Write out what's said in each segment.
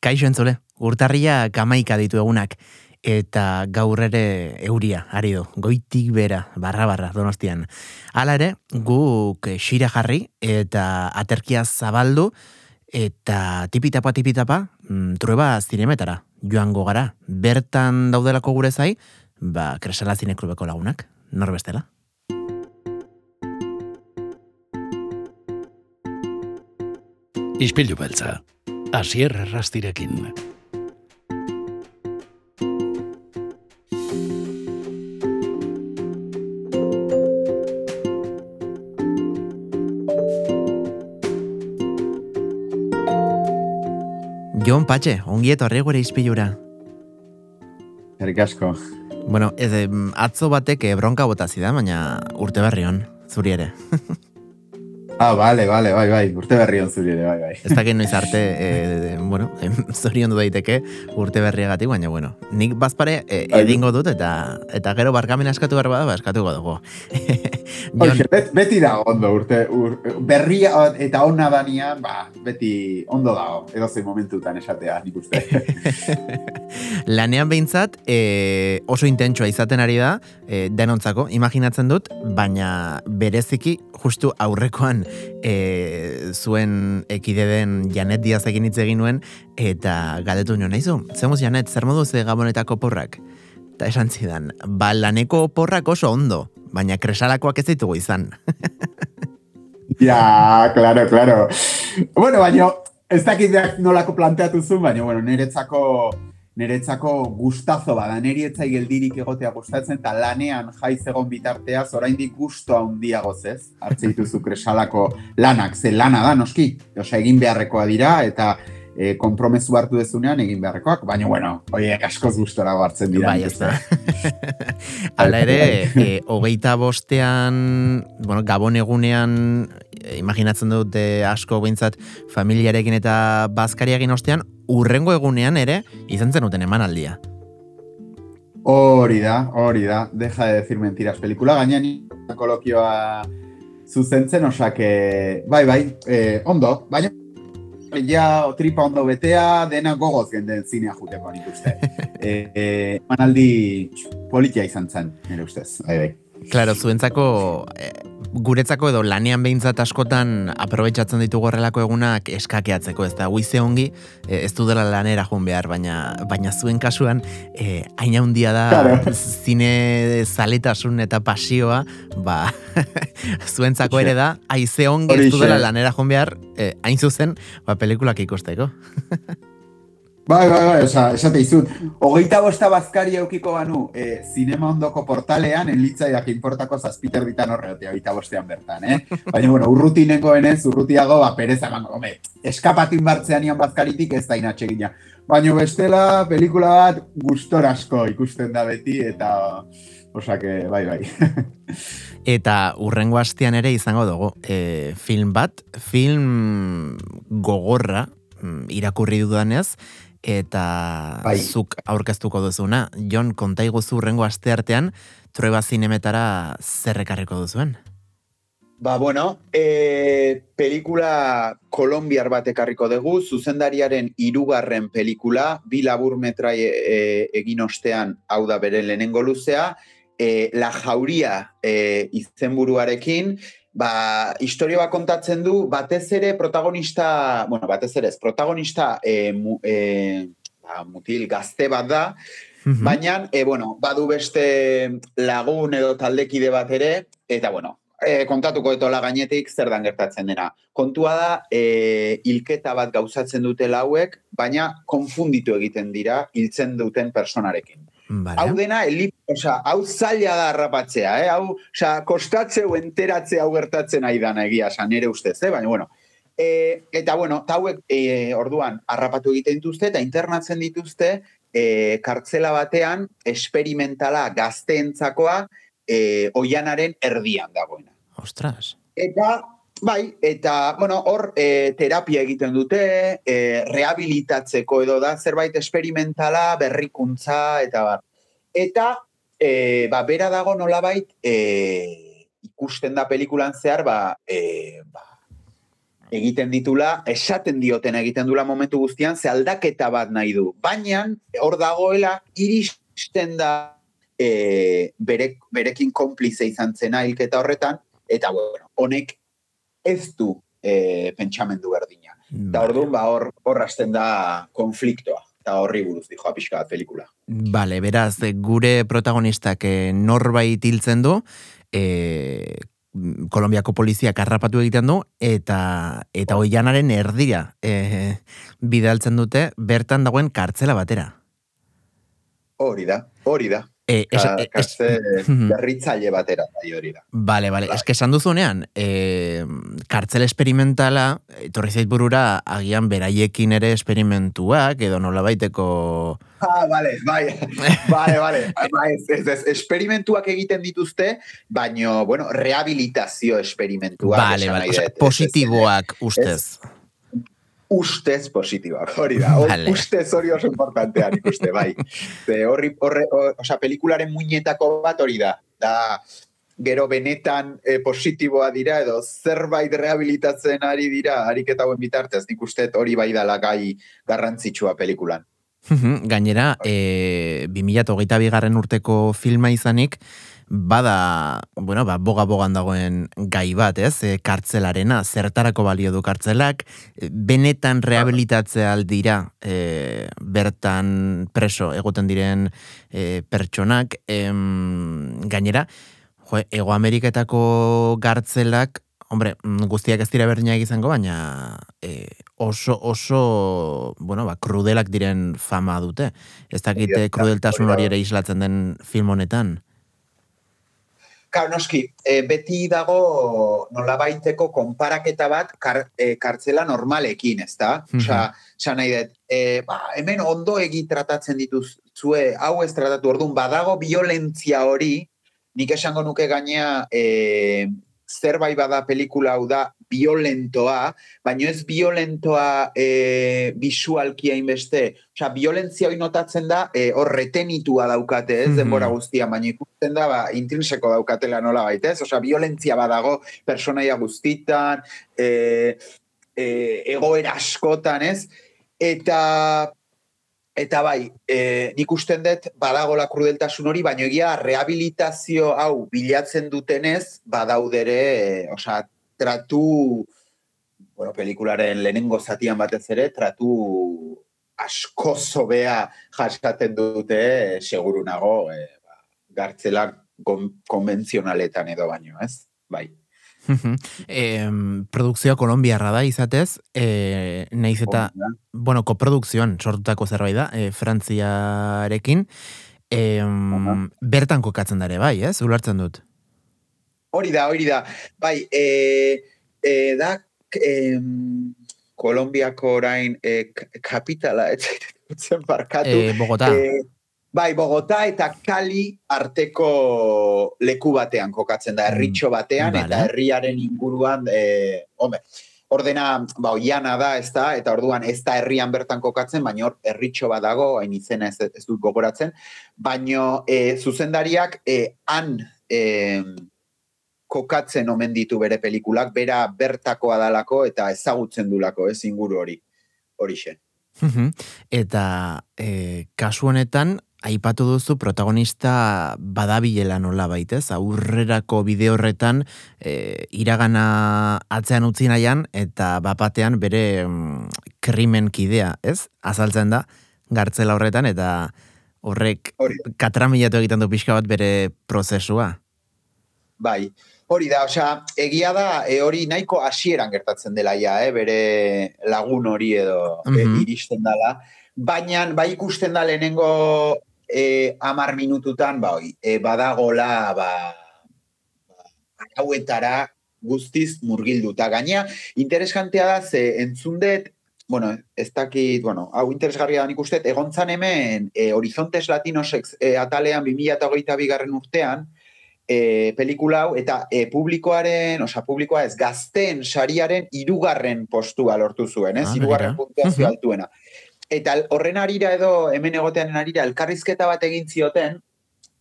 Kaixo entzule, urtarria kamaika ditu egunak, eta gaur ere euria, ari du, goitik bera, barra barra, donostian. Hala ere, guk xira jarri eta aterkia zabaldu, eta tipitapa tipitapa, mm, trueba zinemetara, joango gara. Bertan daudelako gure zai, ba, kresala zineklubeko lagunak, norbestela. Ispilu beltza, asier errastirekin. Jon Patxe, ongi etorri gure ispilura. Erik asko. Bueno, ez, atzo batek eh, bronka bota zidan, baina urte berri hon, zuri ere. Ah, vale, vale, bai, bai, urte berri on zuri ere, bai, bai. Ez dakit noiz arte, e, bueno, em, zori ondo daiteke urte berriagatik, baina bueno, nik bazpare e, Bai. edingo dut eta eta gero barkamen askatu behar bada, ba, eskatuko dugu. Hoxe, bet, beti da ondo urte, ur, berria eta onna danian, ba, beti ondo dago, edo zein momentutan esatea, nik uste. lanean behintzat e, oso intentsua izaten ari da, e, denontzako, imaginatzen dut, baina bereziki justu aurrekoan e, zuen ekide den Janet Diaz egin hitz egin nuen, eta galdetu nion, naizu, zemuz Janet, zer modu ze gabonetako porrak? Eta esan zidan, ba laneko porrak oso ondo, baina kresalakoak ez ditugu izan. ja, claro, claro. Bueno, baina, ez dakit nolako planteatu zuen, baina, bueno, niretzako niretzako gustazo bada, niri etzai geldirik egotea gustatzen, eta lanean jaiz egon bitarteaz, oraindik gusto handiagoz ez, hartze dituzu kresalako lanak, ze lana da, noski, osea, egin beharrekoa dira, eta e, kompromezu hartu dezunean egin beharrekoak, baina, bueno, oiek askoz gustora hartzen dira. Bai, ez da. Hala ere, e, hogeita bostean, bueno, gabon egunean, e, imaginatzen dut e, asko behintzat familiarekin eta bazkariakin ostean, urrengo egunean ere, izan zenuten emanaldia. Hori da, hori da, deja de decir mentiras. Pelikula gainean kolokioa zuzentzen, osake, bai, bai, eh, ondo, baina ja tripa ondo betea, dena gogoz genden zinea juteko nik uste. eh, eh, manaldi politia izan zen, nire ustez, bai, bai. Claro, zuentzako, e, guretzako edo lanean behintzat askotan aprobetsatzen ditugu horrelako egunak eskakeatzeko, ez da, guize ongi, e, ez du dela lanera joan behar, baina, baina zuen kasuan, e, aina handia da Claro. zine zaletasun eta pasioa, ba, zuentzako ere da, aize ongi ez du dela lanera joan behar, e, hain zuzen, ba, pelikulak ikusteko. Bai, bai, bai, oza, esate izut, hogeita bosta bazkari eukiko banu, e, zinema ondoko portalean, enlitzaiak inportako zazpiter ditan horreotea, hogeita bostean bertan, eh? Baina, bueno, urrutineko enez, urrutiago, ba, pereza emango, home, eskapatin bartzean ian bazkaritik ez da inatxegina. Baina bestela, pelikula bat, gustor asko ikusten da beti, eta, osake, bai, bai. Eta urrengo astean ere izango dugu e, film bat, film gogorra mm, irakurri dudanez, eta Bai. zuk aurkeztuko duzuna. Jon, konta iguzu urrengo aste artean, trueba zinemetara zerrekarriko duzuen. Ba, bueno, e, pelikula kolombiar bat ekarriko dugu, zuzendariaren hirugarren pelikula, bi labur metrai e, egin ostean, hau da bere lehenengo luzea, e, La Jauria e, izenburuarekin, ba, historia bat kontatzen du, batez ere protagonista, bueno, batez ere ez, protagonista e, mu, e, ba, mutil gazte bat da, Mhm. Baina, e, bueno, badu beste lagun edo taldekide bat ere, eta bueno, e, kontatuko etola gainetik zer dan gertatzen dena. Kontua da, e, hilketa bat gauzatzen dute lauek, baina konfunditu egiten dira hiltzen duten personarekin. Vale. Hau dena, elip, osea, hau zaila da harrapatzea, eh? hau, osea, kostatzeu enteratze hau gertatzen ari dana egia, esan nire ustez, eh? baina, bueno, E, eta bueno, eta hauek e, orduan harrapatu egiten dituzte eta internatzen dituzte e, kartzela batean esperimentala gazteentzakoa e, oianaren erdian dagoena. Ostras. Eta, bai, eta, bueno, hor e, terapia egiten dute, e, rehabilitatzeko edo da, zerbait esperimentala, berrikuntza, eta bar. Eta, e, ba, bera dago nolabait, e, ikusten da pelikulan zehar, ba, e, ba, egiten ditula, esaten dioten egiten dula momentu guztian, ze aldaketa bat nahi du. Baina, hor dagoela, iristen da e, berek, berekin konplize izan zena hilketa horretan, eta bueno, honek ez du e, pentsamendu berdina. Eta orduan, ba, hor, hor hasten da konfliktoa. Eta horri buruz, dijo apixka bat pelikula. Bale, beraz, gure protagonistak eh, norbait hiltzen du, eh, Kolombiako poliziak harrapatu egiten du, eta eta oianaren erdira eh, bidaltzen dute, bertan dagoen kartzela batera. Hori da, hori da. E, es, Ka- es, Kartze Mhm. berritzaile batera, bai hori da. Bale, bale, Bai. eske esan duzunean, e, kartzel esperimentala, etorri zait burura, agian beraiekin ere esperimentuak, edo nola baiteko... Ah, vale, bai, vale, vale. Bai, ez, ez, ez, esperimentuak egiten dituzte, baino, bueno, rehabilitazio esperimentuak. Bale, bale, osea, dut. Ez, ez, positiboak ustez. positiboak, hori da. Vale. Ustez hori oso importantea, nik uste, bai. Ze horri, horre, o- osea, pelikularen muñetako bat hori da. Da, gero benetan eh, positiboa dira, edo zerbait rehabilitatzen ari dira, ariketa hauen bitartez, nik uste hori bai dala gai garrantzitsua pelikulan. Gainera, e, 2008 bigarren urteko filma izanik, bada, bueno, ba, boga-bogan dagoen gai bat, ez? E, kartzelarena, zertarako balio du kartzelak, e, benetan rehabilitatzea aldira e, bertan preso egoten diren e, pertsonak, em, gainera, jo, Ego Ameriketako gartzelak, hombre, mm, guztiak ez dira berdinak izango, baina e, oso, oso, bueno, ba, krudelak diren fama dute. Ez dakite krudeltasun hori ere islatzen den film honetan. Kar, noski, e, beti dago nolabaiteko konparaketa bat kar, e, kartzela normalekin, ez da? Mhm. Osa, esan nahi dut, e, ba, hemen ondo egi tratatzen dituzue, hau ez tratatu, orduan, badago violentzia hori, nik esango nuke gainea, e, zerbait bada pelikula hau da violentoa, baino ez violentoa e, visualki hainbeste. Osea, violentzia hori notatzen da, e, hor retenitua daukate, ez, Mhm. denbora guztia, baina ikusten da, ba, intrinseko daukatela nola baita, ez? Osea, violentzia badago personaia guztitan, e, e, egoera askotan, ez? Eta Eta bai, e, nik usten dut badagola krudeltasun hori, baina egia rehabilitazio hau bilatzen dutenez, badaudere, e, osea, tratu, bueno, pelikularen lehenengo zatian batez ere, tratu asko zobea jasaten dute, e, seguru nago, e, ba, gartzelak kon, konbentzionaletan edo baino, ez? Bai. em, produkzioa kolombiarra da izatez, e, naiz eta, Hori da. bueno, koprodukzioan sortutako zerbait da, e, Frantziarekin, Aha. bertan kokatzen dare bai, ez? Ulartzen dut. Hori da, hori da. Bai, e, e, da, e, Kolombiako orain e, kapitala, ez zen barkatu. E, Bogota. E, bai, Bogota eta Kali arteko leku batean kokatzen da, herritxo batean, Vale. eta herriaren inguruan, e, hombre, ordena, ba, oiana da, ez da, eta orduan ez da herrian bertan kokatzen, baina hor herritxo bat dago, hain izena ez, ez dut gogoratzen, baino e, zuzendariak e, han e, kokatzen omen ditu bere pelikulak, bera bertakoa dalako eta ezagutzen dulako, ez inguru hori, horixe. Mhm. Eta e, kasu honetan, aipatu duzu protagonista badabilela nola baitez, aurrerako bide horretan e, iragana atzean utzi nahian eta bapatean bere mm, krimen kidea, ez? Azaltzen da, gartzela horretan eta horrek Hori. katramilatu egiten du pixka bat bere prozesua. Bai, hori da, osea, egia da, e, hori nahiko hasieran gertatzen dela ja, eh, bere lagun hori edo e, Mhm. iristen dela. Baina, bai ikusten da lehenengo e, amar minututan, ba, oi, e, badagola, ba, ba, hauetara guztiz murgilduta. Gaina, interesgantea da, ze entzundet, bueno, ez dakit, bueno, hau interesgarria da nik uste, egontzan hemen e, Horizontes Latinos e, atalean 2008 bigarren urtean, e, pelikula hau, eta e, publikoaren, osea, publikoa ez, gazteen sariaren irugarren postua lortu zuen, ez? Ah, irugarren puntuazio Mhm. altuena. Eta horren arira edo, hemen egotearen arira, elkarrizketa bat egin zioten,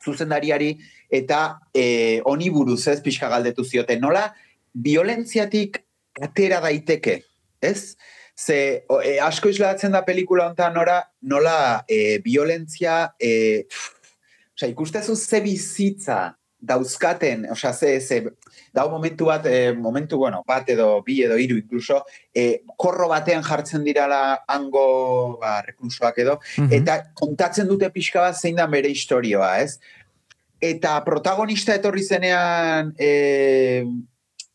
zuzendariari, eta e, honi buruz ez pixka galdetu zioten. Nola, violentziatik atera daiteke, ez? Ze e, asko islatzen da pelikula hontan nora, nola e, violentzia, e, osea, ikustezu ze bizitza dauzkaten, osea, ze, ze, dau momentu bat, e, momentu, bueno, bat edo, bi edo, hiru incluso, e, korro batean jartzen dirala hango, ba, reklusoak edo, eta kontatzen dute pixka bat zein da bere historioa, ez? Eta protagonista etorri zenean e,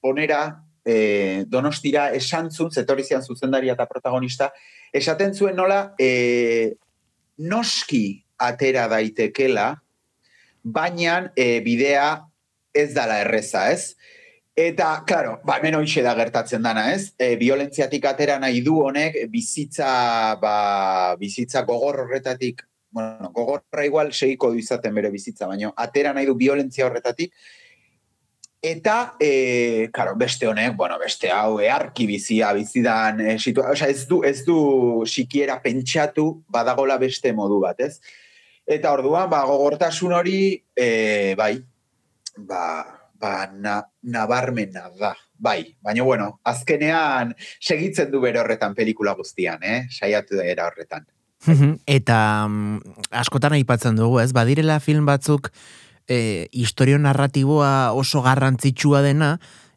onera, e, donostira esan zuen, zetorri zian zuzendaria eta protagonista, esaten zuen nola e, noski atera daitekela, baina e, bidea ez dala erreza, ez? Eta, claro, ba, hemen hoxe da gertatzen dana, ez? E, violentziatik atera nahi du honek, bizitza, ba, bizitza gogor horretatik, bueno, gogorra igual segiko du izaten bere bizitza, baina atera nahi du violentzia horretatik, Eta, e, karo, beste honek, bueno, beste hau, earki bizia, bizidan, e, situ, oza, ez du, ez du sikiera pentsatu badagola beste modu bat, ez? Eta orduan, ba, gogortasun hori, e, bai, ba, ba, na, nabarmena da, bai. Baina, bueno, azkenean segitzen du bere horretan pelikula guztian, eh? Saiatu da era horretan. Eta um, askotan aipatzen dugu, ez? Badirela film batzuk, e, historio narratiboa oso garrantzitsua dena,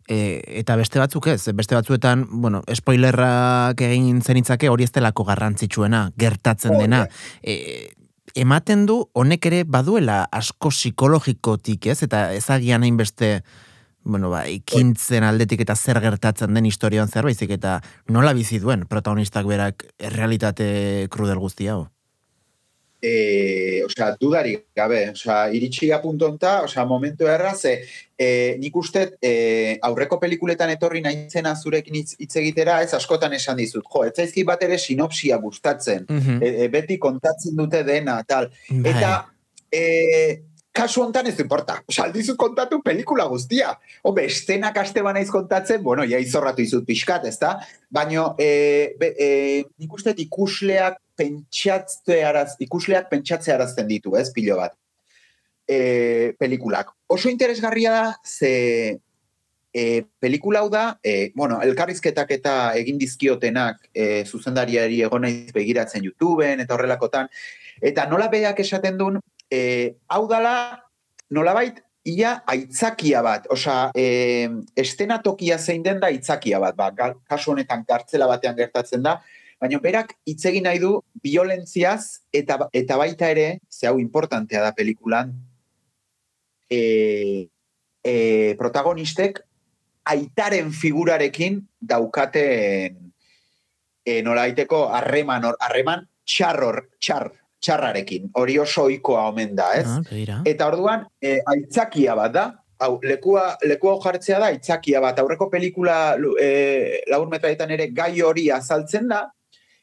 e, eta beste batzuk ez, beste batzuetan, bueno, spoilerrak egin zenitzake hori ez delako garrantzitsuena, gertatzen dena. E, ematen du, honek ere baduela asko psikologikotik ez, eta ezagian hain beste, bueno, ba, ikintzen aldetik eta zer gertatzen den historioan zer baizik, eta nola bizi duen protagonistak berak realitate krudel guzti hau? E, osea, dudari gabe, osea, iritsi apuntonta, osea, momentu erra, ze, e, nik uste e, aurreko pelikuletan etorri nahitzena zurekin hitz egitera, ez askotan esan dizut, jo, ez zaizki bat ere sinopsia gustatzen, mm beti kontatzen dute dena, tal, bai. eta, e, kasu hontan ez importa. Osa, aldizu kontatu pelikula guztia. Hombe, estenak aste banaiz kontatzen, bueno, ja izorratu izut pixkat, ez da? Baina, e, e, nik uste ikusleak pentsatzearaz, ikusleak pentsatzearazten ditu, ez, pilo bat. E, pelikulak. Oso interesgarria da, ze e, pelikula hau da, e, bueno, elkarrizketak eta egin dizkiotenak e, zuzendariari egonaiz begiratzen YouTubeen eta horrelakotan, eta nola beak esaten duen, e, hau dala, nolabait, ia aitzakia bat, osea, e, estenatokia zein den da aitzakia bat, ba, kasu honetan kartzela batean gertatzen da, baina berak hitz egin nahi du violentziaz eta, eta baita ere, ze hau importantea da pelikulan, e, e, protagonistek aitaren figurarekin daukaten e, nola harreman, harreman txarror, txar, txarrarekin, hori oso oikoa omen da, ez? Ah, Eta orduan, e, aitzakia bat da, hau, lekua, lekua jartzea da, aitzakia bat, aurreko pelikula e, laur metraetan ere gai hori azaltzen da,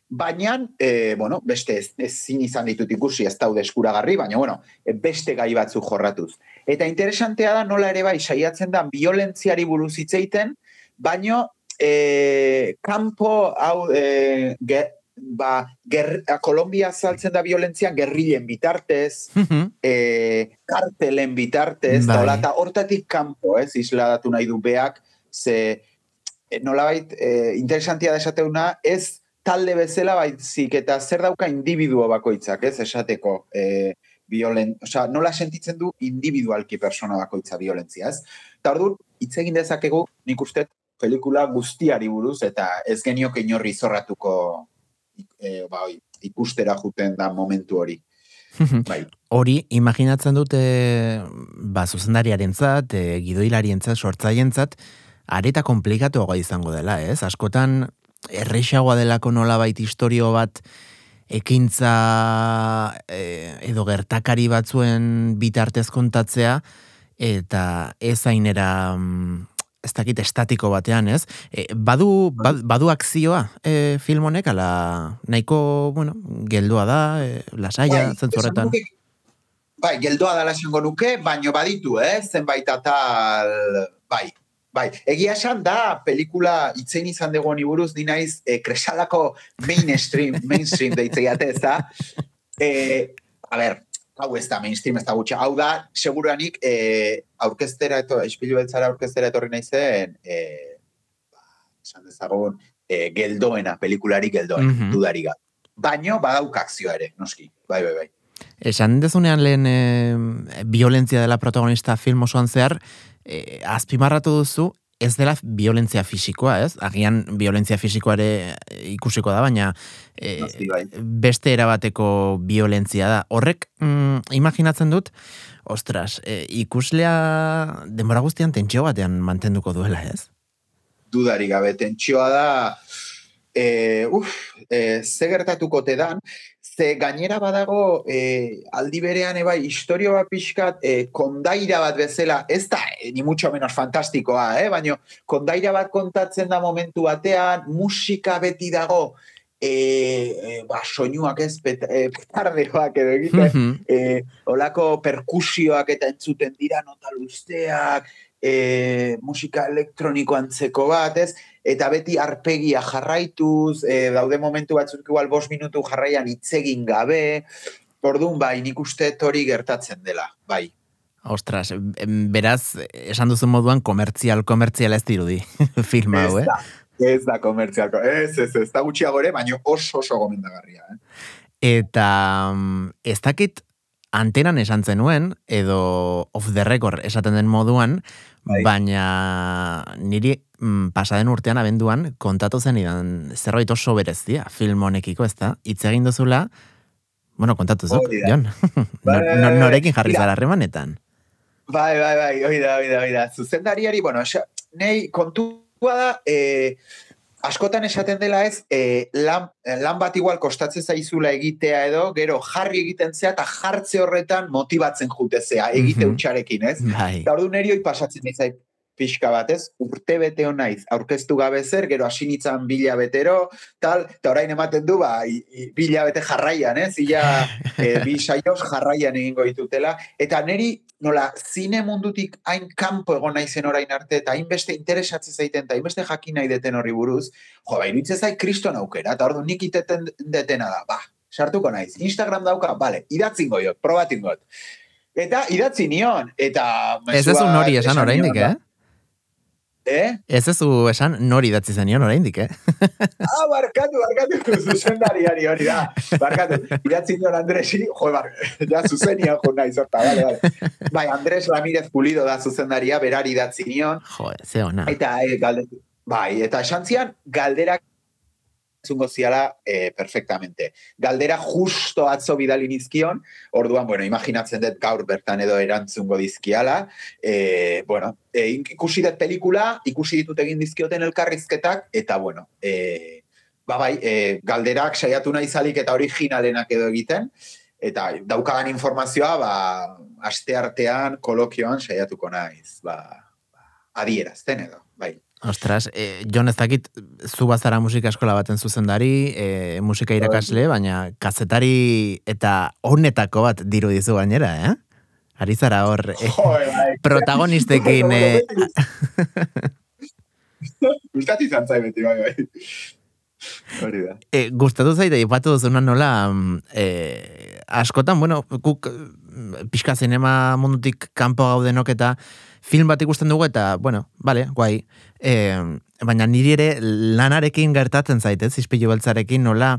baina, e, bueno, beste ez, ez zin izan ditut ikusi ez daude eskuragarri, baina, bueno, beste gai batzu jorratuz. Eta interesantea da, nola ere bai, saiatzen da, violentziari buruz hitzeiten, baina, e, kanpo, hau, e, ba, ger, Kolombia saltzen da violentzian gerrilen bitartez, e, kartelen bitartez, bai. eta hortatik kanpo, ez, isladatu nahi du beak, ze e, nolabait e, interesantia da esateuna, ez talde bezala baizik eta zer dauka individua bakoitzak, ez, esateko e, violent, oza, nola sentitzen du individualki persona bakoitza violentzia, ez? Eta ordu, hitz egin dezakegu, nik uste, pelikula guztiari buruz, eta ez geniok inorri zorratuko e, ba, ikustera juten da momentu hori. bai. Hori, imaginatzen dute ba, zuzendariaren zat, e, gidoilariaren zat, sortzaien zat, areta komplikatuagoa izango dela, ez? Askotan, errexagoa delako nola bait historio bat ekintza e, edo gertakari batzuen bitartez kontatzea, eta ez ainera mm, ez dakit estatiko batean, ez? E, badu, badu akzioa e, film honek, ala nahiko, bueno, geldua da, e, lasaia, bai, zentzorretan. Bai, geldoa da lasango nuke, baino baditu, eh? zenbait atal, bai, bai. Egia esan da, pelikula itzen izan dugu honi buruz, dinaiz, e, kresalako mainstream, mainstream deitzeiate, ez da? E, a ber, hau ez da mainstream, ez da gutxa. Hau da, seguranik, e, aurkestera, eto, espilu beltzara aurkestera etorri nahi zen, e, esan dezagun, e, geldoena, pelikulari geldoena, Mhm. dudari gabe. Baino, badauk akzioa ere, noski, bai, bai, bai. Esan dezunean lehen e, violentzia dela protagonista film osoan zehar, e, azpimarratu duzu, ez dela violentzia fisikoa, ez? Agian violentzia fisikoa ere e, ikusiko da, baina e, beste erabateko violentzia da. Horrek, mm, imaginatzen dut, ostras, e, ikuslea denbora guztian tentsio batean mantenduko duela, ez? dudari gabe, tentsioa da, e, uf, e, ze gertatuko te dan, ze gainera badago e, aldi berean ebai historio bat pixkat e, kondaira bat bezala, ez da, e, ni mucho menos fantastikoa, eh? baina kondaira bat kontatzen da momentu batean, musika beti dago, e, e, ba, soinuak ez, pet, e, petardeoak edo egiten, Mhm. e, olako perkusioak eta entzuten dira nota luzeak, e, musika elektroniko antzeko bat, ez? Eta beti arpegia jarraituz, e, daude momentu batzuk igual bost minutu jarraian itzegin gabe, Orduan, bai, nik uste hori gertatzen dela, bai. Ostras, beraz, esan duzun moduan komertzial, komertzial ez dirudi filma hau, eh? Ez da, komertzialko, ez, ez, ez da gutxiago ere, baina oso oso gomendagarria, eh? Eta ez dakit antenan esan zenuen, edo off the record esaten den moduan, Bai. baina niri mm, pasaden urtean abenduan kontatu zen idan zerbait oso berezia film honekiko, ez da? Hitz egin duzula, bueno, kontatu zuk, da. Jon. Nor- bai, norekin jarri zara harremanetan. Bai, bai, bai, hoi da, hoi da, hoi da. Zuzendariari, bueno, esa, nei kontua da, e, askotan esaten dela ez, e, lan, lan bat igual kostatzen zaizula egitea edo, gero jarri egiten zea eta jartze horretan motibatzen jutezea, egite Mhm. utxarekin, ez? Bai. Eta ordu nerioi pasatzen izait pixka bat, ez? Urte bete naiz, aurkeztu gabe zer, gero hasi nitzan bila betero, tal, eta orain ematen du, ba, i, i, bila bete jarraian, ez? Ila, e, bi saioz jarraian egingo ditutela. Eta neri, nola, zine mundutik hain kanpo egon naizen orain arte, eta hainbeste interesatzen zaiten, eta hainbeste jakin nahi deten horri buruz, jo, ba, iruditzen zait kriston aukera, eta ordu nik iteten detena da, ba, sartuko naiz. Instagram dauka, bale, idatzingo jo, probatingo jot. Eta idatzi nion, eta... Ez ez nori esan oraindik, eh? Eh? Ez ez esan nori idatzi zenion oraindik, eh? Ah, barkatu, barkatu, zuzendariari hori da. Barkatu, idatzi nion Andresi, jo, bar, ja zuzenian jo nahi zorta, bale, bale. Bai, Andres Ramirez Pulido da zuzendaria, berari idatzi nion, Jo, ze ona. eta e, galde, bai, eta esan zian, galderak zungo ziala eh, perfectamente. Galdera justo atzo bidali nizkion, orduan, bueno, imaginatzen dut gaur bertan edo erantzungo dizkiala, eh, bueno, eh, ikusi dut pelikula, ikusi ditut egin dizkioten elkarrizketak, eta bueno, eh, ba bai, eh, galderak saiatu nahi zalik eta originalenak edo egiten, eta daukagan informazioa, ba, aste artean, kolokioan saiatuko naiz, ba, ba adierazten edo, bai. Ostras, eh, Jon ez dakit zu bazara musika eskola baten zuzendari, eh, musika irakasle, baina kazetari eta honetako bat diru dizu gainera, eh? Ari zara hor, eh, Joder, bai. protagonistekin, eh, Gustatu izan zai beti, bai, bai. Hori da. eh, gustatu zaite, ipatu duzuna nola, eh, askotan, bueno, guk mm, pixka zinema mundutik kanpo gaudenok eta film bat ikusten dugu eta, bueno, bale, guai. Eh, baina niri ere lanarekin gertatzen zaite, zizpilu beltzarekin nola,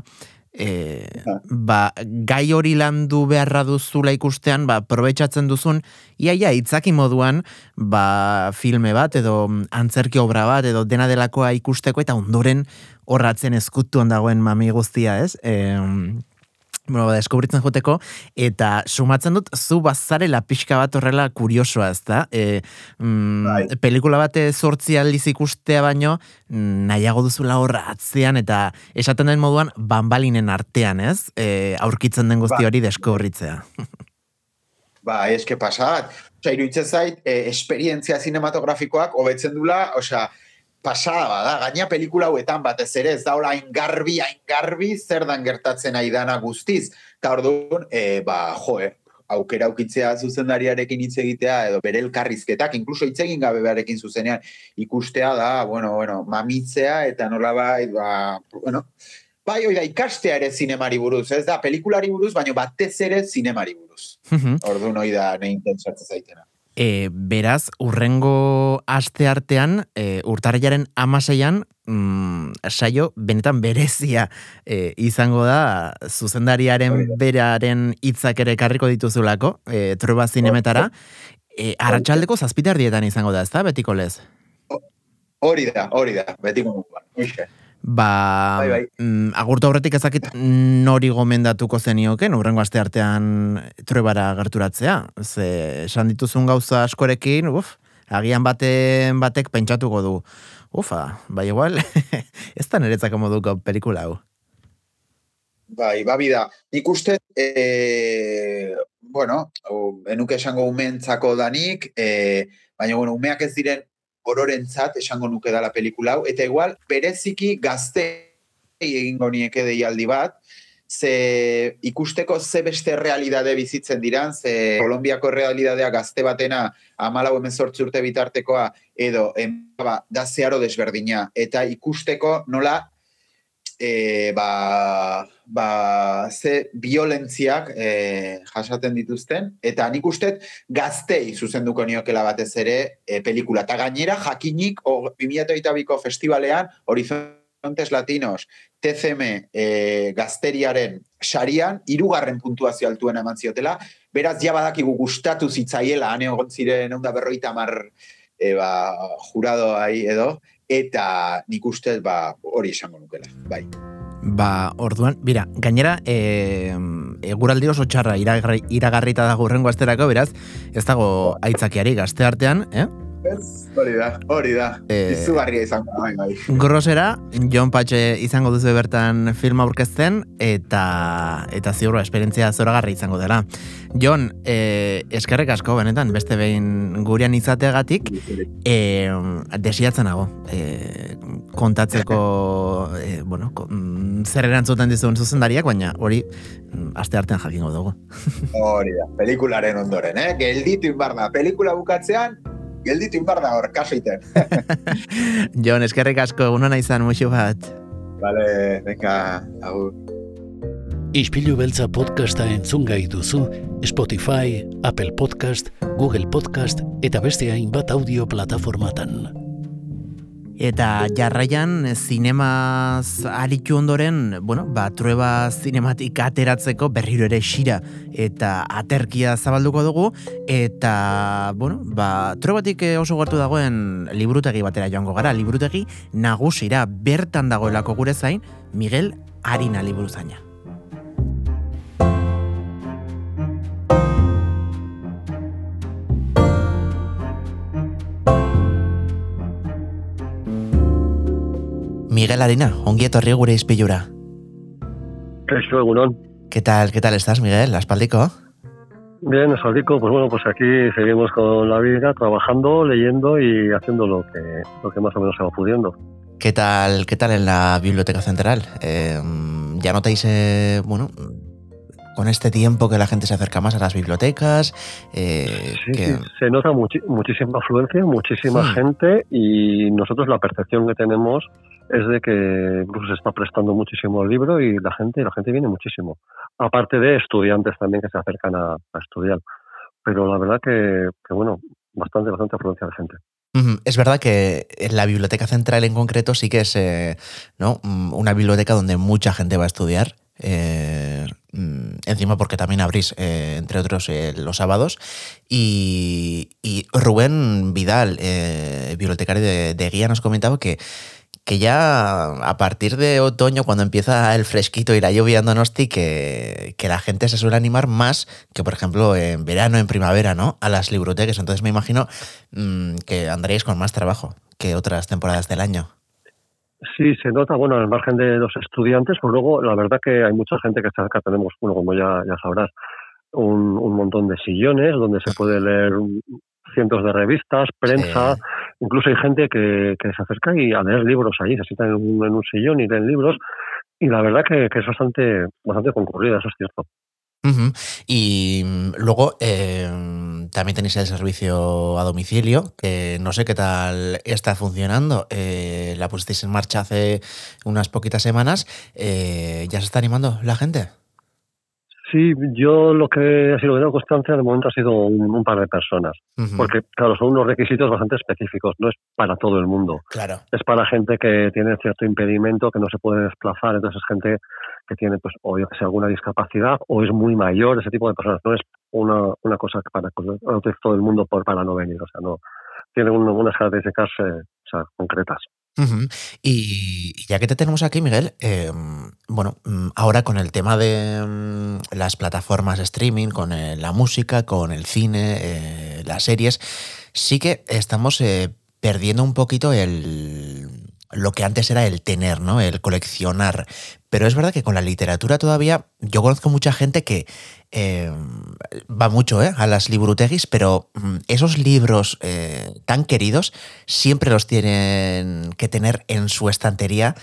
e, ba, gai hori landu beharra duzula ikustean, ba, probetxatzen duzun, iaia, itzaki moduan, ba, filme bat, edo antzerki obra bat, edo dena delakoa ikusteko, eta ondoren horratzen eskutuan dagoen mami guztia, ez? E, bueno, deskubritzen joteko, eta sumatzen dut, zu bazarela pixka bat horrela kuriosoa, ez da? E, mm, pelikula bate zortzi aldiz ikustea baino, nahiago duzula horra atzean, eta esaten den moduan, banbalinen artean, ez? E, aurkitzen den guzti hori deskubritzea. Ba, eske pasat. Osa, iruditzen zait, eh, esperientzia zinematografikoak hobetzen dula, osea, pasada bada, gaina pelikula hauetan batez ere, ez da hola hain garbi, hain garbi, zer dan gertatzen ari dana guztiz. Eta orduan, e, ba, jo, eh, aukera aukitzea zuzendariarekin hitz egitea, edo bere elkarrizketak, inkluso hitz egin gabe beharekin zuzenean, ikustea da, bueno, bueno, mamitzea, eta nola bai, ba, bueno, bai, oida, ikastea ere zinemari buruz, ez da, pelikulari buruz, baina batez ere zinemari buruz. Orduan, oida, ne interesatzen zaitena. E, beraz, urrengo aste artean, e, urtarriaren amaseian, mm, saio, benetan berezia e, izango da, zuzendariaren beraren hitzak ere karriko dituzulako, e, trueba zinemetara, e, arratxaldeko zazpitar dietan izango da, ez da, betiko lez? Hori da, hori da, betiko muguan. Ba, Bai, bai. mm, agurtu aurretik ezakit nori gomendatuko zenioken, urrengo aste artean trebara gerturatzea. Ze, esan dituzun gauza askorekin, uf, agian baten batek pentsatuko du. Ufa, bai igual, ez da niretzako moduko pelikula hau. Bai, babi da. Nik uste, e, bueno, enuke esango umentzako danik, e, baina, bueno, umeak ez diren ororentzat esango nuke dala pelikula hau, eta igual, bereziki gazte egingo nieke deialdi bat, ze ikusteko ze beste realidade bizitzen diran, ze Kolombiako realidadea gazte batena amalau emezortzi urte bitartekoa edo em, ba, da zeharo desberdina. Eta ikusteko nola e, ba, ba, ze violentziak e, jasaten dituzten, eta nik ustet gaztei zuzenduko niokela batez ere e, pelikula. Eta gainera jakinik o, 2008ko festivalean Horizontes Latinos TCM e, gazteriaren sarian, irugarren puntuazio altuen eman ziotela, beraz ja badakigu gustatu zitzaiela, hane egon ziren egun da berroita mar e, ba, jurado ahi edo, eta nik ustez ba, hori esango nukela, bai. Ba, orduan, bira, gainera, e, eguraldi oso txarra iragarri, iragarrita dago urrengo asterako, beraz, ez dago aitzakiari gazte artean, eh? Ez, hori da, hori da. Eh, Izugarria izango da, bai, bai. Grosera, John Patxe izango duzu bertan filma aurkezten eta eta ziurra esperientzia zoragarri izango dela. Jon, eh, eskerrek asko benetan beste behin gurean izateagatik eh, desiatzen nago. Eh, kontatzeko eh, bueno, ko, mm, zer erantzuten dizuen zuzendariak, baina hori mm, aste artean jakingo dugu. Hori da, pelikularen ondoren, eh? Gelditu inbar da, pelikula bukatzean, gelditu inbar da hor, kaso iten. Jon, eskerrek asko, unona izan muxu bat. Vale, venga, agur. Ispilu beltza podcasta entzun gai duzu Spotify, Apple Podcast, Google Podcast eta beste hainbat audio plataformatan. Eta jarraian zinemaz aritu ondoren, bueno, ba, trueba zinematik ateratzeko berriro ere xira eta aterkia zabalduko dugu, eta, bueno, ba, truebatik oso gertu dagoen liburutegi batera joango gara, liburutegi nagusira bertan dagoelako gure zain, Miguel Arina liburuzaina. Miguel Arina, ongi etorri gure izpilura. Eso, egunon. ¿Qué tal, qué tal estás, Miguel? ¿Aspaldico? Bien, Esfaldico, pues bueno, pues aquí seguimos con la vida, trabajando, leyendo y haciendo lo que, lo que más o menos se va pudiendo. ¿Qué tal, qué tal en la Biblioteca Central? Eh, ¿Ya notáis, eh, bueno, con este tiempo que la gente se acerca más a las bibliotecas? Eh, Sí, que- sí, se nota muchísima afluencia, muchísima gente y nosotros la percepción que tenemos es de que incluso se está prestando muchísimo el libro y la gente, la gente viene muchísimo. Aparte de estudiantes también que se acercan a, a estudiar. Pero la verdad que, que, bueno, bastante, bastante afluencia de gente. Es verdad que en la Biblioteca Central en concreto sí que es eh, ¿no? Mm, una biblioteca donde mucha gente va a estudiar. Eh, mm, encima porque también abrís, eh, entre otros, eh, los sábados. Y, y Rubén Vidal, bibliotecario de, Guía, nos comentaba que, que ya a partir de otoño, cuando empieza el fresquito y la lluvia en Donosti, que, que la gente se suele animar más que, por ejemplo, en verano, en primavera, ¿no? A las bibliotecas. Entonces me imagino mm, que andaréis con más trabajo que otras temporadas del año. Sí, se nota, bueno, al margen de los estudiantes, pues luego la verdad que hay mucha gente que está acá, tenemos, bueno, como ya, ya sabrás, un, un montón de sillones donde se puede leer cientos de revistas, prensa, Sí. incluso hay gente que, que se acerca y a leer libros allí, se sientan en un, en un sillón y leen libros, y la verdad que, que es bastante, bastante concurrida, eso es cierto. Y mm, luego eh, también tenéis el servicio a domicilio, que no sé qué tal está funcionando. Eh, la pusisteis en marcha hace unas poquitas semanas. Eh, ¿Ya se está animando la gente? Sí, yo lo que ha sido que tengo constancia de momento ha sido un, par de personas, porque claro, son unos requisitos bastante específicos, no es para todo el mundo. Claro. Es para gente que tiene cierto impedimento, que no se puede desplazar, entonces es gente que tiene, pues, o yo que sé, alguna discapacidad, o es muy mayor, ese tipo de personas. No es una, una cosa para todo el mundo por para no venir, o sea, no. Tiene unas características eh, o sea, concretas. Y ya que te tenemos aquí, Miguel, em, bueno, mm, ahora con el tema de mm, las plataformas de streaming, con eh, la música, con el cine, eh, las series, sí que estamos eh, perdiendo un poquito el lo que antes era el tener, ¿no? El coleccionar. Pero es verdad que con la literatura todavía, yo conozco mucha gente que eh, va mucho ¿eh? a las libruteguis, pero mm, esos libros eh, tan queridos siempre los tienen que tener en su estantería,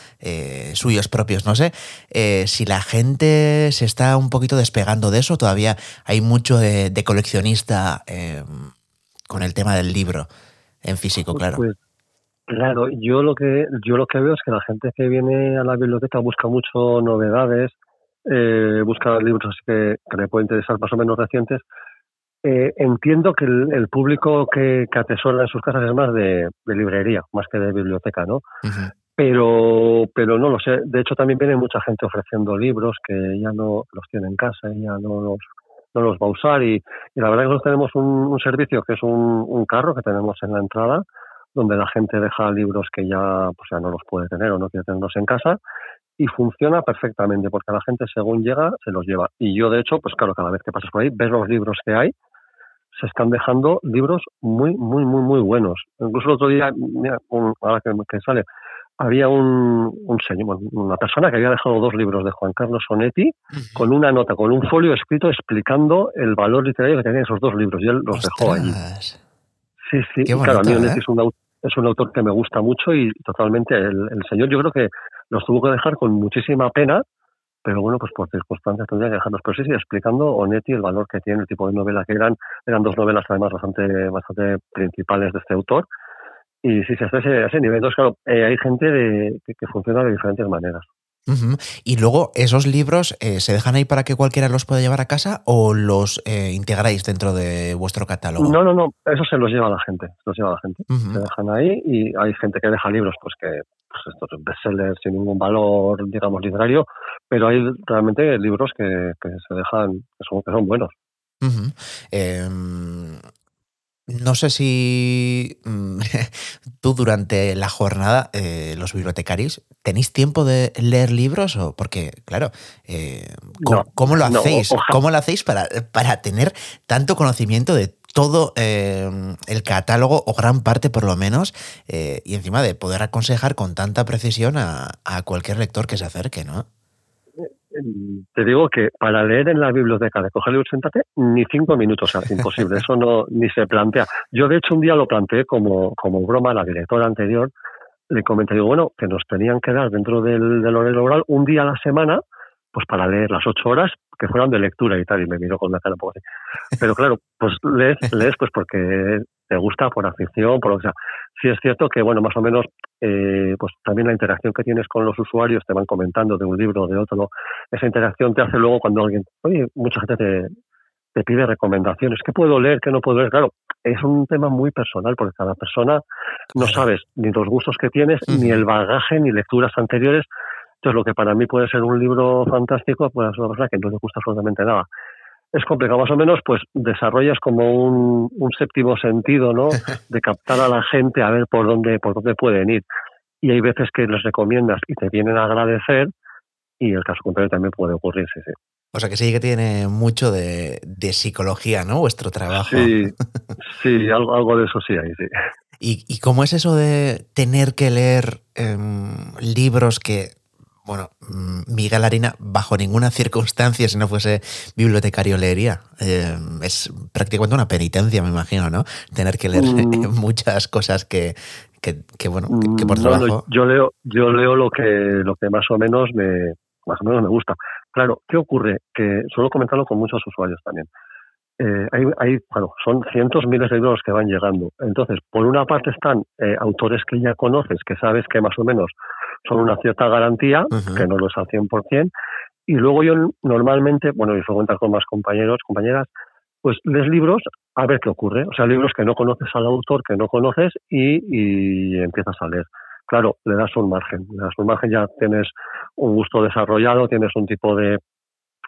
suyos propios. No sé si la gente se está un poquito despegando de eso, todavía hay mucho de, coleccionista con el tema del libro en físico, claro. Pues, Claro, yo lo que yo lo que veo es que la gente que viene a la biblioteca busca mucho novedades, eh, busca libros así que, que le pueden interesar más o menos recientes. Eh, entiendo que el, público que, que, atesora en sus casas es más de, librería, más que de biblioteca, ¿no? Pero pero no lo sé. De hecho, también viene mucha gente ofreciendo libros que ya no los tiene en casa y ya no los, no los va a usar. Y, la verdad es que nosotros tenemos un, servicio que es un, un carro que tenemos en la entrada, donde la gente deja libros que ya, pues ya no los puede tener o no quiere tenerlos en casa y funciona perfectamente porque la gente según llega se los lleva. Y yo de hecho, pues claro, cada vez que pasas por ahí ves los libros que hay, se están dejando libros muy, muy, muy, muy buenos. Incluso el otro día, mira, ahora que, sale, había un, un señor, una persona que había dejado dos libros de Juan Carlos Sonetti con una nota, con un folio escrito explicando el valor literario que tenían esos dos libros y él los dejó allí. Sí, sí, claro, a mí ¿eh? es un autor es un autor que me gusta mucho y totalmente el, señor yo creo que los tuvo que dejar con muchísima pena, pero bueno, pues por circunstancias tendría que dejarlos. Pero sí, sí, explicando Onetti el valor que tiene, el tipo de novela que eran, eran dos novelas además bastante, bastante principales de este autor. Y sí, sí, hasta ese, ese nivel. Entonces, claro, eh, hay gente de, que funciona de diferentes maneras. Y luego, ¿esos libros eh, se dejan ahí para que cualquiera los pueda llevar a casa o los eh, integráis dentro de vuestro catálogo? No, no, no, eso se los lleva la gente, se los lleva la gente. Se dejan ahí y hay gente que deja libros pues que pues estos bestsellers sin ningún valor, digamos, literario, pero hay realmente libros que, se dejan, que son, que son buenos. No sé si mm, tú durante la jornada, eh, los bibliotecarios, ¿tenéis tiempo de leer libros? O porque, claro, eh, ¿cómo, lo hacéis? ¿Cómo lo hacéis para, para tener tanto conocimiento de todo eh, el catálogo, o gran parte por lo menos, y encima de poder aconsejar con tanta precisión a, a cualquier lector que se acerque, ¿no? Te digo que para leer en la biblioteca de coger libros sentate, ni cinco minutos, o sea, imposible, eso no ni se plantea. Yo de hecho un día lo planteé como, como broma a la directora anterior, le comenté, digo, bueno, que nos tenían que dar dentro del, del horario laboral un día a la semana, pues para leer las ocho horas que fueran de lectura y tal, y me miró con la cara un poco así. Pero claro, pues lees, lees pues porque te gusta, por afición, por lo que sea. Sí es cierto que, bueno, más o menos, eh, pues también la interacción que tienes con los usuarios, te van comentando de un libro o de otro, esa interacción te hace luego cuando alguien, oye, mucha gente te, te pide recomendaciones, ¿qué puedo leer, qué no puedo leer? Claro, es un tema muy personal porque cada persona no sabes ni los gustos que tienes, ni el bagaje, ni lecturas anteriores. Entonces, lo que para mí puede ser un libro fantástico, pues es una persona que no le gusta absolutamente nada es complicado. Más o menos, pues desarrollas como un, séptimo sentido, ¿no? De captar a la gente a ver por dónde, por dónde pueden ir. Y hay veces que les recomiendas y te vienen a agradecer, y el caso contrario también puede ocurrir, sí, O sea que sí que tiene mucho de, psicología, ¿no? Vuestro trabajo. Sí, sí, algo, algo de eso sí hay, sí. ¿Y, ¿Y, cómo es eso de tener que leer em, libros que bueno, mm, Miguel Harina, bajo ninguna circunstancia, si no fuese bibliotecario, leería. Eh, es prácticamente una penitencia, me imagino, ¿no? Tener que leer mm. muchas cosas que, que, bueno, que, por mm, trabajo. yo leo, yo leo lo que, lo que más o menos me, más o menos me gusta. Claro, ¿qué ocurre? Que suelo comentarlo con muchos usuarios también. Eh, hay, hay, bueno, son cientos, miles de libros que van llegando. Entonces, por una parte están eh, autores que ya conoces, que sabes que más o menos son una cierta garantía, que no lo es al 100%, y luego yo normalmente, bueno, y cuentas con más compañeros, compañeras, pues lees libros a ver qué ocurre. O sea, libros que no conoces al autor, que no conoces y, y empiezas a leer. Claro, le das un margen. Le das un margen, ya tienes un gusto desarrollado, tienes un tipo de,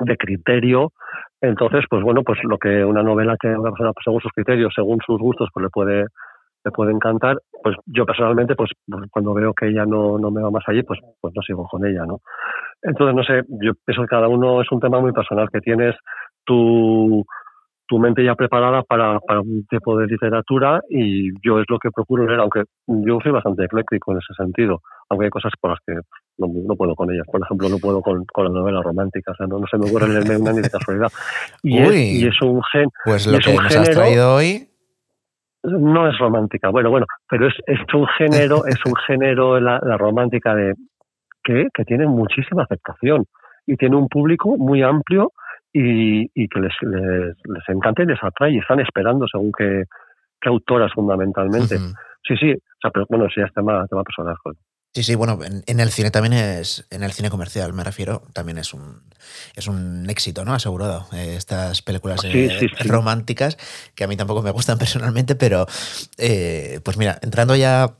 de criterio. Entonces, pues bueno, pues lo que una novela que una persona, pues, según sus criterios, según sus gustos, pues le puede le puede encantar, pues yo personalmente, pues cuando veo que ella no, no me va más allí, pues, pues no sigo con ella, ¿no? Entonces, no sé, yo pienso que cada uno es un tema muy personal, que tienes tu, tu mente ya preparada para, para un tipo de literatura y yo es lo que procuro leer, aunque yo soy bastante ecléctico en ese sentido, aunque hay cosas por las que no, no puedo con ellas. Por ejemplo, no puedo con, con la novela romántica, o sea, no, no se me ocurre leerme una ni de casualidad. Y, es, y es un gen. Pues lo que nos has traído hoy no es romántica, bueno, bueno, pero es, es un género, es un género la, la romántica de que, que, tiene muchísima aceptación y tiene un público muy amplio y, y que les, les, les, encanta y les atrae y están esperando según qué, qué autoras fundamentalmente. Uh -huh. Sí, sí, o sea, pero bueno, sí, es tema, tema personal. Joder. Sí, sí, bueno, en, en, el cine también es, en el cine comercial me refiero, también es un, es un éxito, ¿no? Asegurado. Eh, estas películas sí, eh, sí, sí. románticas, que a mí tampoco me gustan personalmente, pero eh, pues mira, entrando ya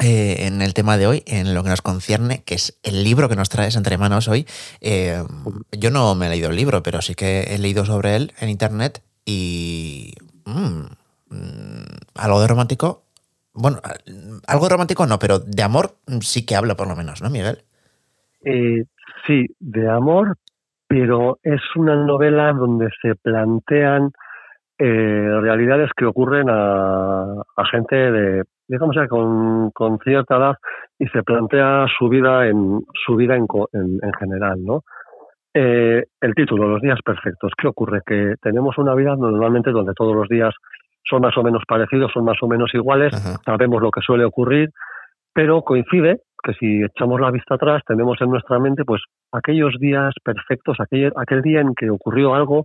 eh, en el tema de hoy, en lo que nos concierne, que es el libro que nos traes entre manos hoy. Eh, yo no me he leído el libro, pero sí que he leído sobre él en internet y. Mmm, algo de romántico. Bueno, algo romántico no, pero de amor sí que habla por lo menos, ¿no, Miguel? Eh, sí, de amor, pero es una novela donde se plantean eh, realidades que ocurren a, gente de, digamos ya con, con, cierta edad y se plantea su vida en su vida en, en, en general, ¿no? Eh, el título, los días perfectos. ¿Qué ocurre? Que tenemos una vida normalmente donde todos los días son más o menos parecidos, son más o menos iguales, Ajá. sabemos lo que suele ocurrir, pero coincide que si echamos la vista atrás tenemos en nuestra mente pues aquellos días perfectos, aquel, aquel día en que ocurrió algo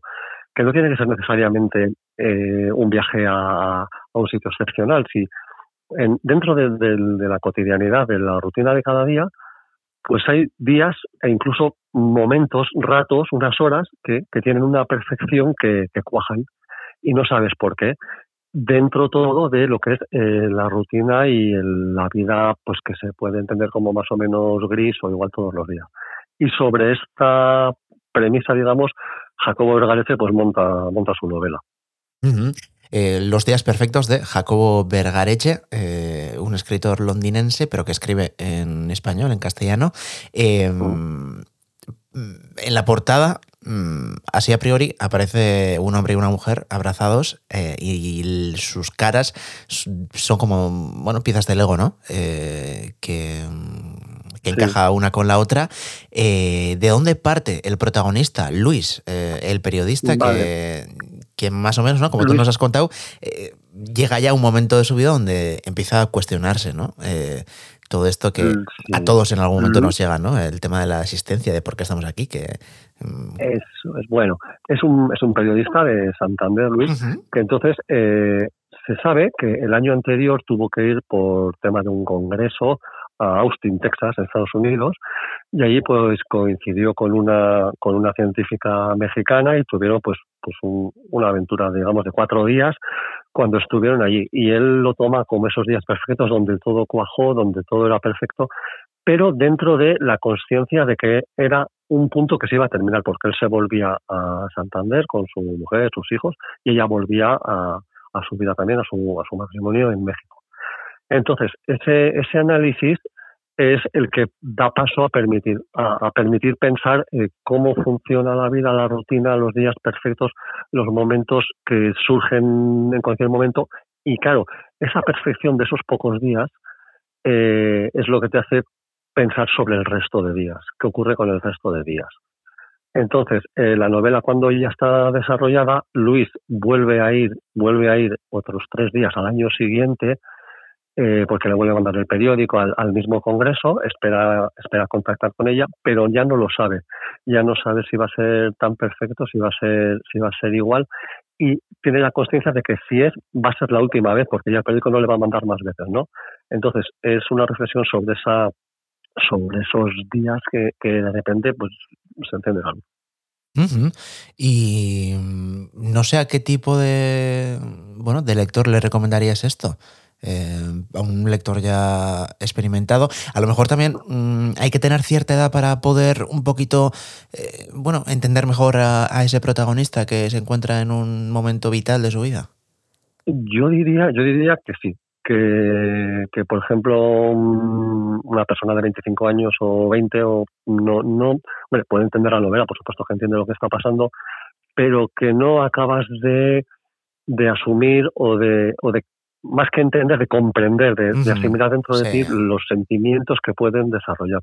que no tiene que ser necesariamente eh, un viaje a, a, un sitio excepcional. Si en, dentro de, de, de, la cotidianidad, de la rutina de cada día, pues hay días e incluso momentos, ratos, unas horas que, que tienen una perfección que, que, cuajan y no sabes por qué. Dentro todo de lo que es eh, la rutina y el, la vida, pues que se puede entender como más o menos gris o igual todos los días. Y sobre esta premisa, digamos, Jacobo Vergarece pues monta, monta su novela. Uh -huh. eh, Los días perfectos de Jacobo Vergareche, eh, un escritor londinense, pero que escribe en español, en castellano. Uh. En la portada, mm, así a priori, aparece un hombre y una mujer abrazados eh, y, y, sus caras son como, bueno, piezas de Lego, ¿no? Eh, que que sí. encaja una con la otra. Eh, ¿De dónde parte el protagonista, Luis, el periodista vale. que, que, más o menos, ¿no? como Luis. tú nos has contado, llega ya un momento de su vida donde empieza a cuestionarse, ¿no? Todo esto que sí. a todos en algún momento nos llega, ¿no? El tema de la existencia, de por qué estamos aquí, que... Mm, es, es bueno. Es un, es un periodista de Santander, Luis, uh -huh. que entonces eh, se sabe que el año anterior tuvo que ir por tema de un congreso a Austin, Texas, Estados Unidos, y allí pues coincidió con una con una científica mexicana y tuvieron pues pues un, una aventura digamos de cuatro días cuando estuvieron allí y él lo toma como esos días perfectos donde todo cuajó, donde todo era perfecto, pero dentro de la conciencia de que era un punto que se iba a terminar porque él se volvía a Santander con su mujer, sus hijos y ella volvía a, a su vida también, a su, a su matrimonio en México. Entonces, ese, ese análisis es el que da paso a permitir, a, permitir pensar eh, cómo funciona la vida, la rutina, los días perfectos, los momentos que surgen en cualquier momento. Y claro, esa perfección de esos pocos días eh, es lo que te hace pensar sobre el resto de días. ¿Qué ocurre con el resto de días? Entonces, eh, la novela cuando ya está desarrollada, Luis vuelve a ir, vuelve a ir otros tres días al año siguiente eh, porque le vuelve a mandar el periódico al, mismo congreso, espera, espera contactar con ella, pero ya no lo sabe, ya no sabe si va a ser tan perfecto, si va a ser, si va a ser igual, y tiene la conciencia de que si es, va a ser la última vez, porque ya el periódico no le va a mandar más veces, ¿no? Entonces, es una reflexión sobre esa sobre esos días que, que de repente pues se enciende algo. Y mm, no sé a qué tipo de bueno de lector le recomendarías esto. Eh, a un lector ya experimentado. A lo mejor también mm, hay que tener cierta edad para poder un poquito, eh, bueno, entender mejor a, ese protagonista que se encuentra en un momento vital de su vida. Yo diría, yo diría que sí, que, que, por ejemplo una persona de 25 años o 20 o no no puede entender la novela por supuesto que entiende lo que está pasando pero que no acabas de, de asumir o de, o de más que entender de comprender de, asimilar dentro de ti los sentimientos que pueden desarrollar.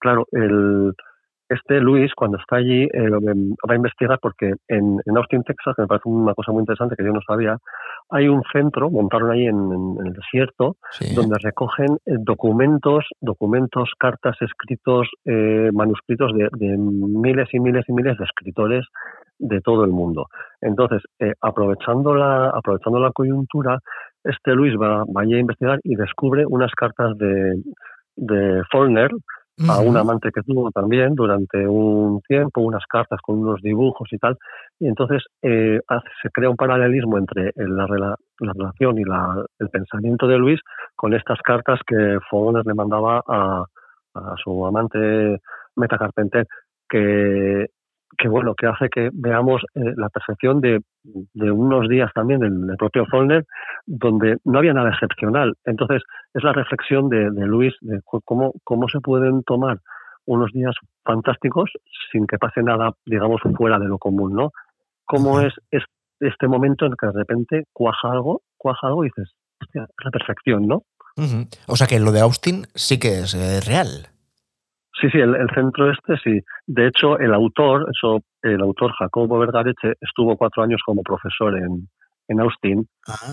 Claro el este Luis, cuando está allí, eh, va a investigar porque en, Austin, Texas, que me parece una cosa muy interesante que yo no sabía, hay un centro, montaron ahí en, el desierto, donde recogen eh, documentos, documentos, cartas, escritos, eh, manuscritos de, miles y miles y miles de escritores de todo el mundo. Entonces, aprovechando, la, aprovechando la coyuntura, este Luis va, va a investigar y descubre unas cartas de, de Faulkner, a un amante que tuvo también durante un tiempo, unas cartas con unos dibujos y tal. Y entonces eh, se crea un paralelismo entre la, relación y el pensamiento de Luis con estas cartas que Fogones le mandaba a, a su amante Meta Carpenter, que que bueno, que hace que veamos eh, la percepción de, de, unos días también del, propio Follner, donde no había nada excepcional. Entonces, es la reflexión de, de Luis de cómo, cómo se pueden tomar unos días fantásticos sin que pase nada, digamos, fuera de lo común, ¿no? Cómo es, es este momento en que de repente cuaja algo, cuaja algo y dices, hostia, es la perfección, ¿no? O sea que lo de Austin sí que es eh, real. Sí, sí, el, centro este sí. De hecho, el autor, eso, el autor Jacobo Vergareche estuvo cuatro años como profesor en, en Austin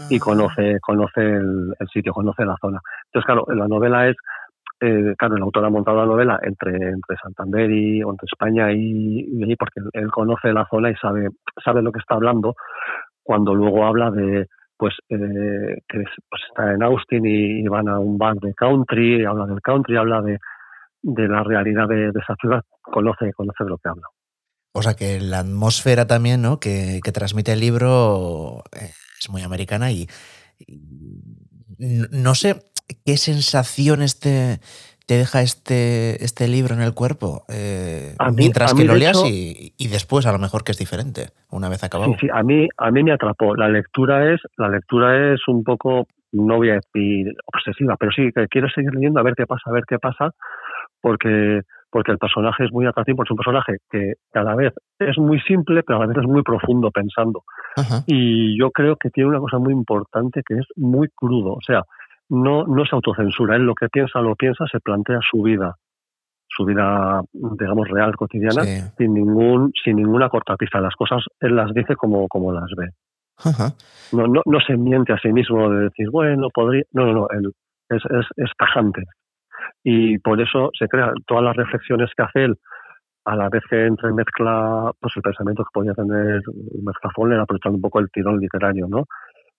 y ah. conoce, conoce el, sitio, conoce la zona. Entonces, claro, la novela es, eh, claro, el autor ha montado la novela entre, entre Santander y entre España y, allí porque él conoce la zona y sabe, sabe lo que está hablando cuando luego habla de pues eh, que pues está en Austin y, y, van a un bar de country, habla del country, habla de, de la realidad de, esa ciudad, conoce, conoce de lo que habla. O sea que la atmósfera también, ¿no? Que, transmite el libro eh, es muy americana y, no sé qué sensaciones te, te deja este, este libro en el cuerpo eh, mientras que lo leas y, después a lo mejor que es diferente una vez acabado. Sí, sí, a mí, a mí me atrapó. La lectura es, la lectura es un poco, no voy a decir obsesiva, pero sí que quiero seguir leyendo a ver qué pasa, a ver qué pasa, porque porque el personaje es muy atractivo, es un personaje que cada vez es muy simple, pero a la vez es muy profundo pensando. Y yo creo que tiene una cosa muy importante que es muy crudo, o sea, no, no es autocensura, él lo que piensa, lo piensa, se plantea su vida, su vida, digamos, real, cotidiana, sin ningún, sin ninguna cortapista. Las cosas él las dice como, como las ve. No, no, no se miente a sí mismo de decir, bueno, podría. No, no, no, él es, es, es tajante y por eso se crean todas las reflexiones que hace él a la vez que entremezcla pues el pensamiento que podía tener mezcla Foller aprovechando un poco el tirón literario no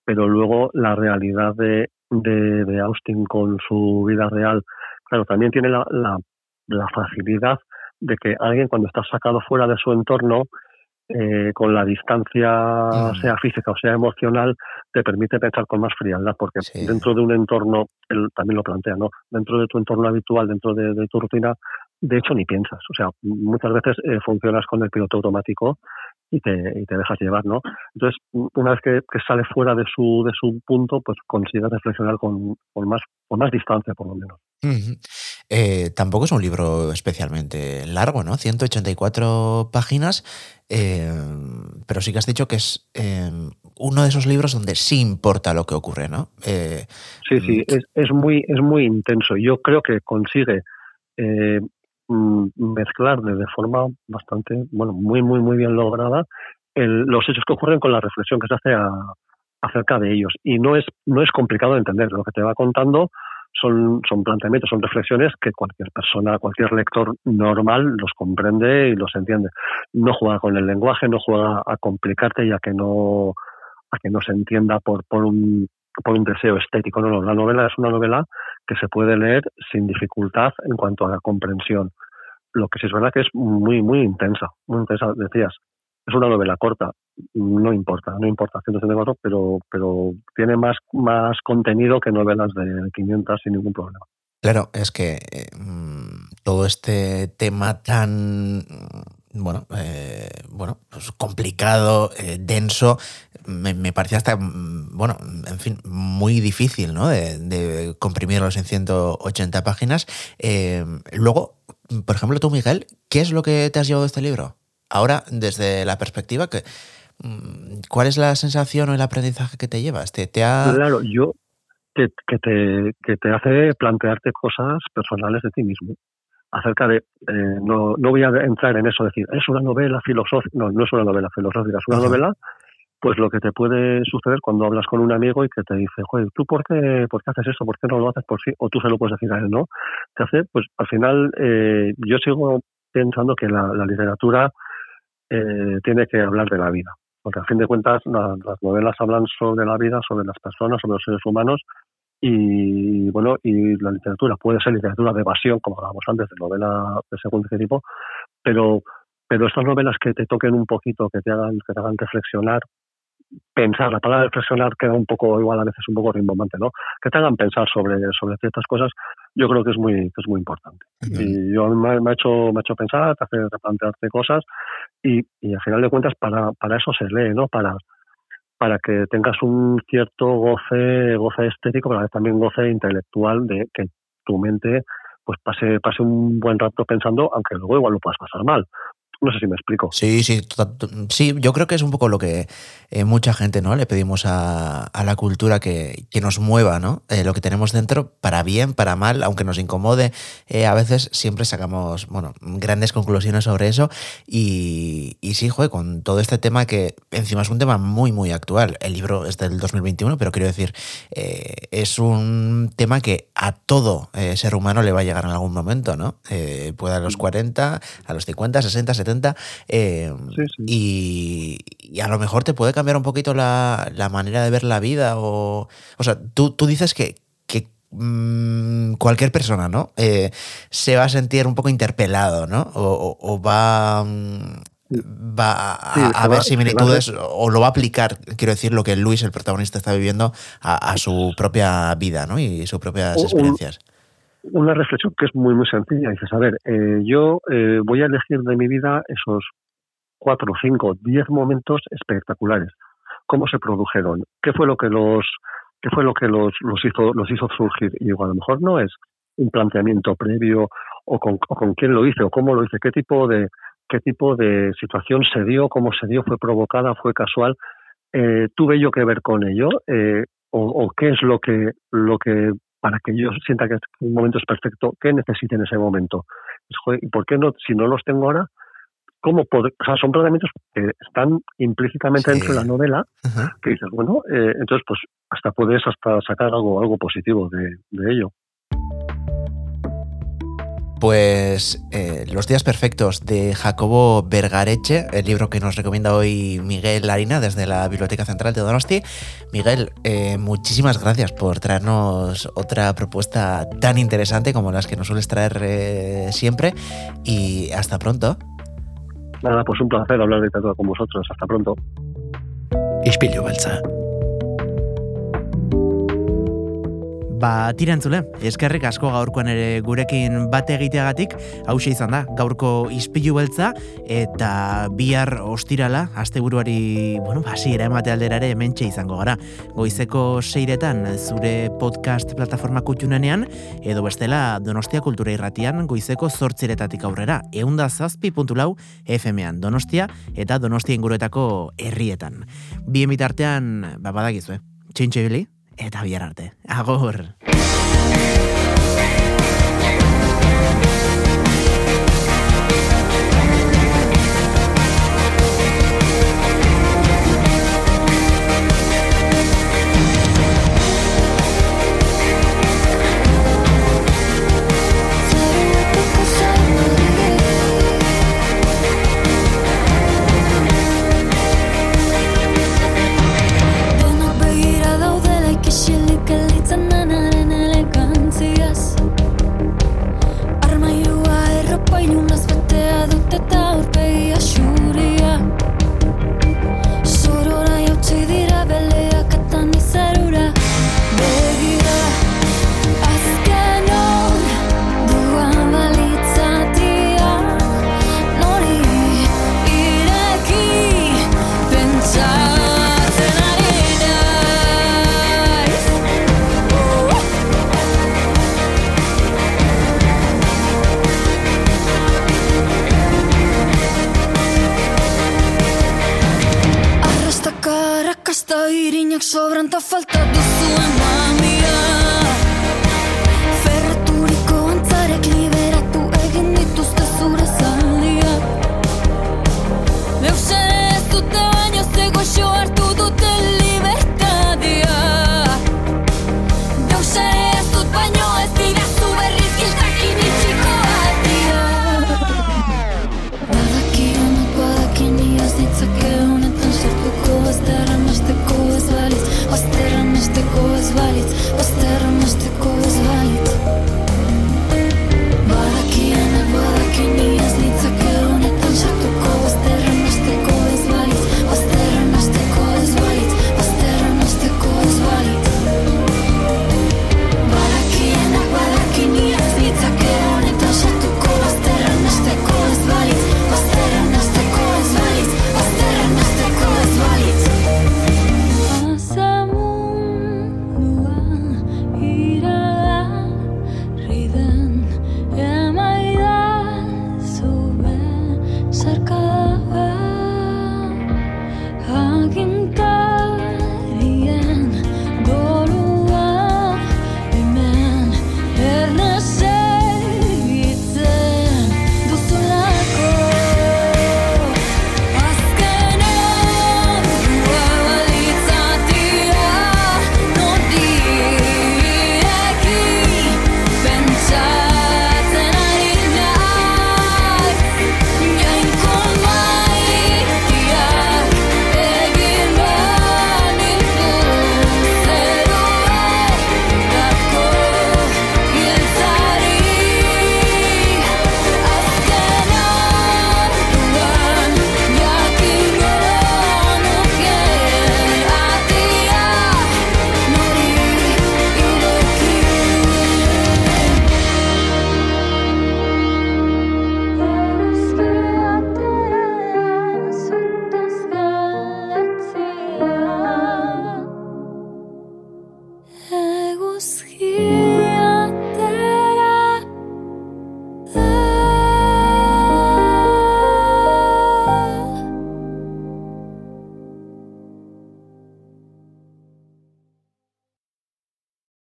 pero luego la realidad de, de, Austin con su vida real claro también tiene la, la, la facilidad de que alguien cuando está sacado fuera de su entorno eh, con la distancia, mm. sea física o sea emocional, te permite pensar con más frialdad, porque dentro de un entorno, él también lo plantea, ¿no? Dentro de tu entorno habitual, dentro de, tu rutina, de hecho ni piensas. O sea, muchas veces eh, funcionas con el piloto automático y te, y te dejas llevar, ¿no? Entonces, una vez que, que, sale fuera de su, de su punto, pues consigues reflexionar con, con, más, con más distancia, por lo menos. Eh, tampoco es un libro especialmente largo, ¿no? 184 páginas, eh, pero sí que has dicho que es eh, uno de esos libros donde sí importa lo que ocurre, ¿no? sí, sí, mm, es, es, muy, es muy intenso. Yo creo que consigue mezclar de forma bastante, bueno, muy, muy, muy bien lograda los hechos que ocurren con la reflexión que se hace acerca de ellos. Y no es, no es complicado de entender. Lo que te va contando son, son planteamientos, son reflexiones que cualquier persona, cualquier lector normal los comprende y los entiende. No juega con el lenguaje, no juega a complicarte y a que no, a que no se entienda por, por un por un deseo estético. No, no, la novela es una novela que se puede leer sin dificultad en cuanto a la comprensión. Lo que sí es verdad que es muy, muy intensa, muy intensa, decías. Es una novela corta, no importa, no importa, 174, pero, pero tiene más, más contenido que novelas de 500 sin ningún problema. Claro, es que eh, mm, todo este tema tan bueno, eh, bueno, pues complicado, eh, denso, me, parecía hasta, mm, bueno, en fin, muy difícil, ¿no? De, de comprimirlos en 180 páginas. Eh, luego, por ejemplo, tú, Miguel, ¿qué es lo que te has llevado este libro? Ahora, desde la perspectiva que... Mm, ¿Cuál es la sensación o el aprendizaje que te llevas? ¿Te, ha... Claro, yo que, te, que te hace plantearte cosas personales de ti mismo acerca de, eh, no, no voy a entrar en eso, decir, es una novela filosófica, no, no es una novela filosófica, es una Ajá. novela, pues lo que te puede suceder cuando hablas con un amigo y que te dice, joder, ¿tú por qué, por qué haces esto? ¿Por qué no lo haces por sí? O tú se lo puedes decir a él, ¿no? Te hace, pues al final, eh, yo sigo pensando que la, la literatura eh, tiene que hablar de la vida, porque a fin de cuentas la, las novelas hablan sobre la vida, sobre las personas, sobre los seres humanos, y bueno y la literatura puede ser literatura de evasión como hablábamos antes de novela de segundo tipo pero pero estas novelas que te toquen un poquito que te hagan que te hagan reflexionar pensar la palabra reflexionar queda un poco igual a veces un poco rimbombante no que te hagan pensar sobre sobre ciertas cosas yo creo que es muy que es muy importante. Y yo me, me, ha hecho me ha hecho pensar te hace replantearte cosas y, y al final de cuentas para para eso se lee no para para que tengas un cierto goce, goce estético, pero también goce intelectual de que tu mente pues pase, pase un buen rato pensando, aunque luego igual lo puedas pasar mal. No sé si me explico. Sí, sí, sí, yo creo que es un poco lo que eh, mucha gente no le pedimos a, a la cultura que, que, nos mueva, ¿no? Eh, lo que tenemos dentro, para bien, para mal, aunque nos incomode, eh, a veces siempre sacamos, bueno, grandes conclusiones sobre eso. Y, y sí, joder, con todo este tema que encima es un tema muy, muy actual. El libro es del 2021, pero quiero decir, es un tema que a todo ser humano le va a llegar en algún momento, ¿no? puede a los 40, a los 50, 60, 70 eh, sí, sí. Y, y, a lo mejor te puede cambiar un poquito la, la manera de ver la vida. O, o sea, tú, tú dices que, que mmm, cualquier persona, ¿no? Eh, se va a sentir un poco interpelado, ¿no? O, o, o va... Mmm, va a, sí, a ver va, similitudes o lo va a aplicar, quiero decir, lo que Luis, el protagonista, está viviendo a, a su propia vida ¿no? y sus propias experiencias. Un, una reflexión que es muy, muy sencilla. Dices, a ver, eh, yo eh, voy a elegir de mi vida esos cuatro, cinco, diez momentos espectaculares. ¿Cómo se produjeron? ¿Qué fue lo que los, qué fue lo que los, los hizo, los hizo surgir? Y digo, a lo mejor no es un planteamiento previo o con, con quién lo hice o cómo lo hice, qué tipo de, qué tipo de situación se dio, cómo se dio, fue provocada, fue casual. Eh, tuve yo que ver con ello eh, o, o, qué es lo que lo que para que yo sienta que un momento es perfecto, ¿qué necesite en ese momento? ¿Y por qué no, si no los tengo ahora, cómo poder, o sea, son planteamientos que están implícitamente sí. dentro de la novela, uh -huh. que dices, bueno, eh, entonces pues hasta puedes hasta sacar algo, algo positivo de, de ello. Pues eh, Los días perfectos de Jacobo Bergareche, el libro que nos recomienda hoy Miguel Larina desde la Biblioteca Central de Donosti. Miguel, eh, muchísimas gracias por traernos otra propuesta tan interesante como las que nos sueles traer eh, siempre y hasta pronto. Nada, pues un placer hablar de literatura con vosotros. Hasta pronto. Ba, tirantzule, eskerrik asko gaurkoan ere gurekin bate egiteagatik, hause izan da, gaurko izpilu beltza, eta bihar ostirala, asteburuari, bueno, basi ere emate aldera ere mentxe izango gara. Goizeko seiretan, zure podcast plataforma kutxunenean, edo bestela Donostia Kultura Irratian, goizeko zortziretatik aurrera, eunda zazpi puntulau FM-an Donostia, eta Donostia inguruetako herrietan. Bien bitartean, ba, badakizue, txintxe bili, eta bihar arte. Agur!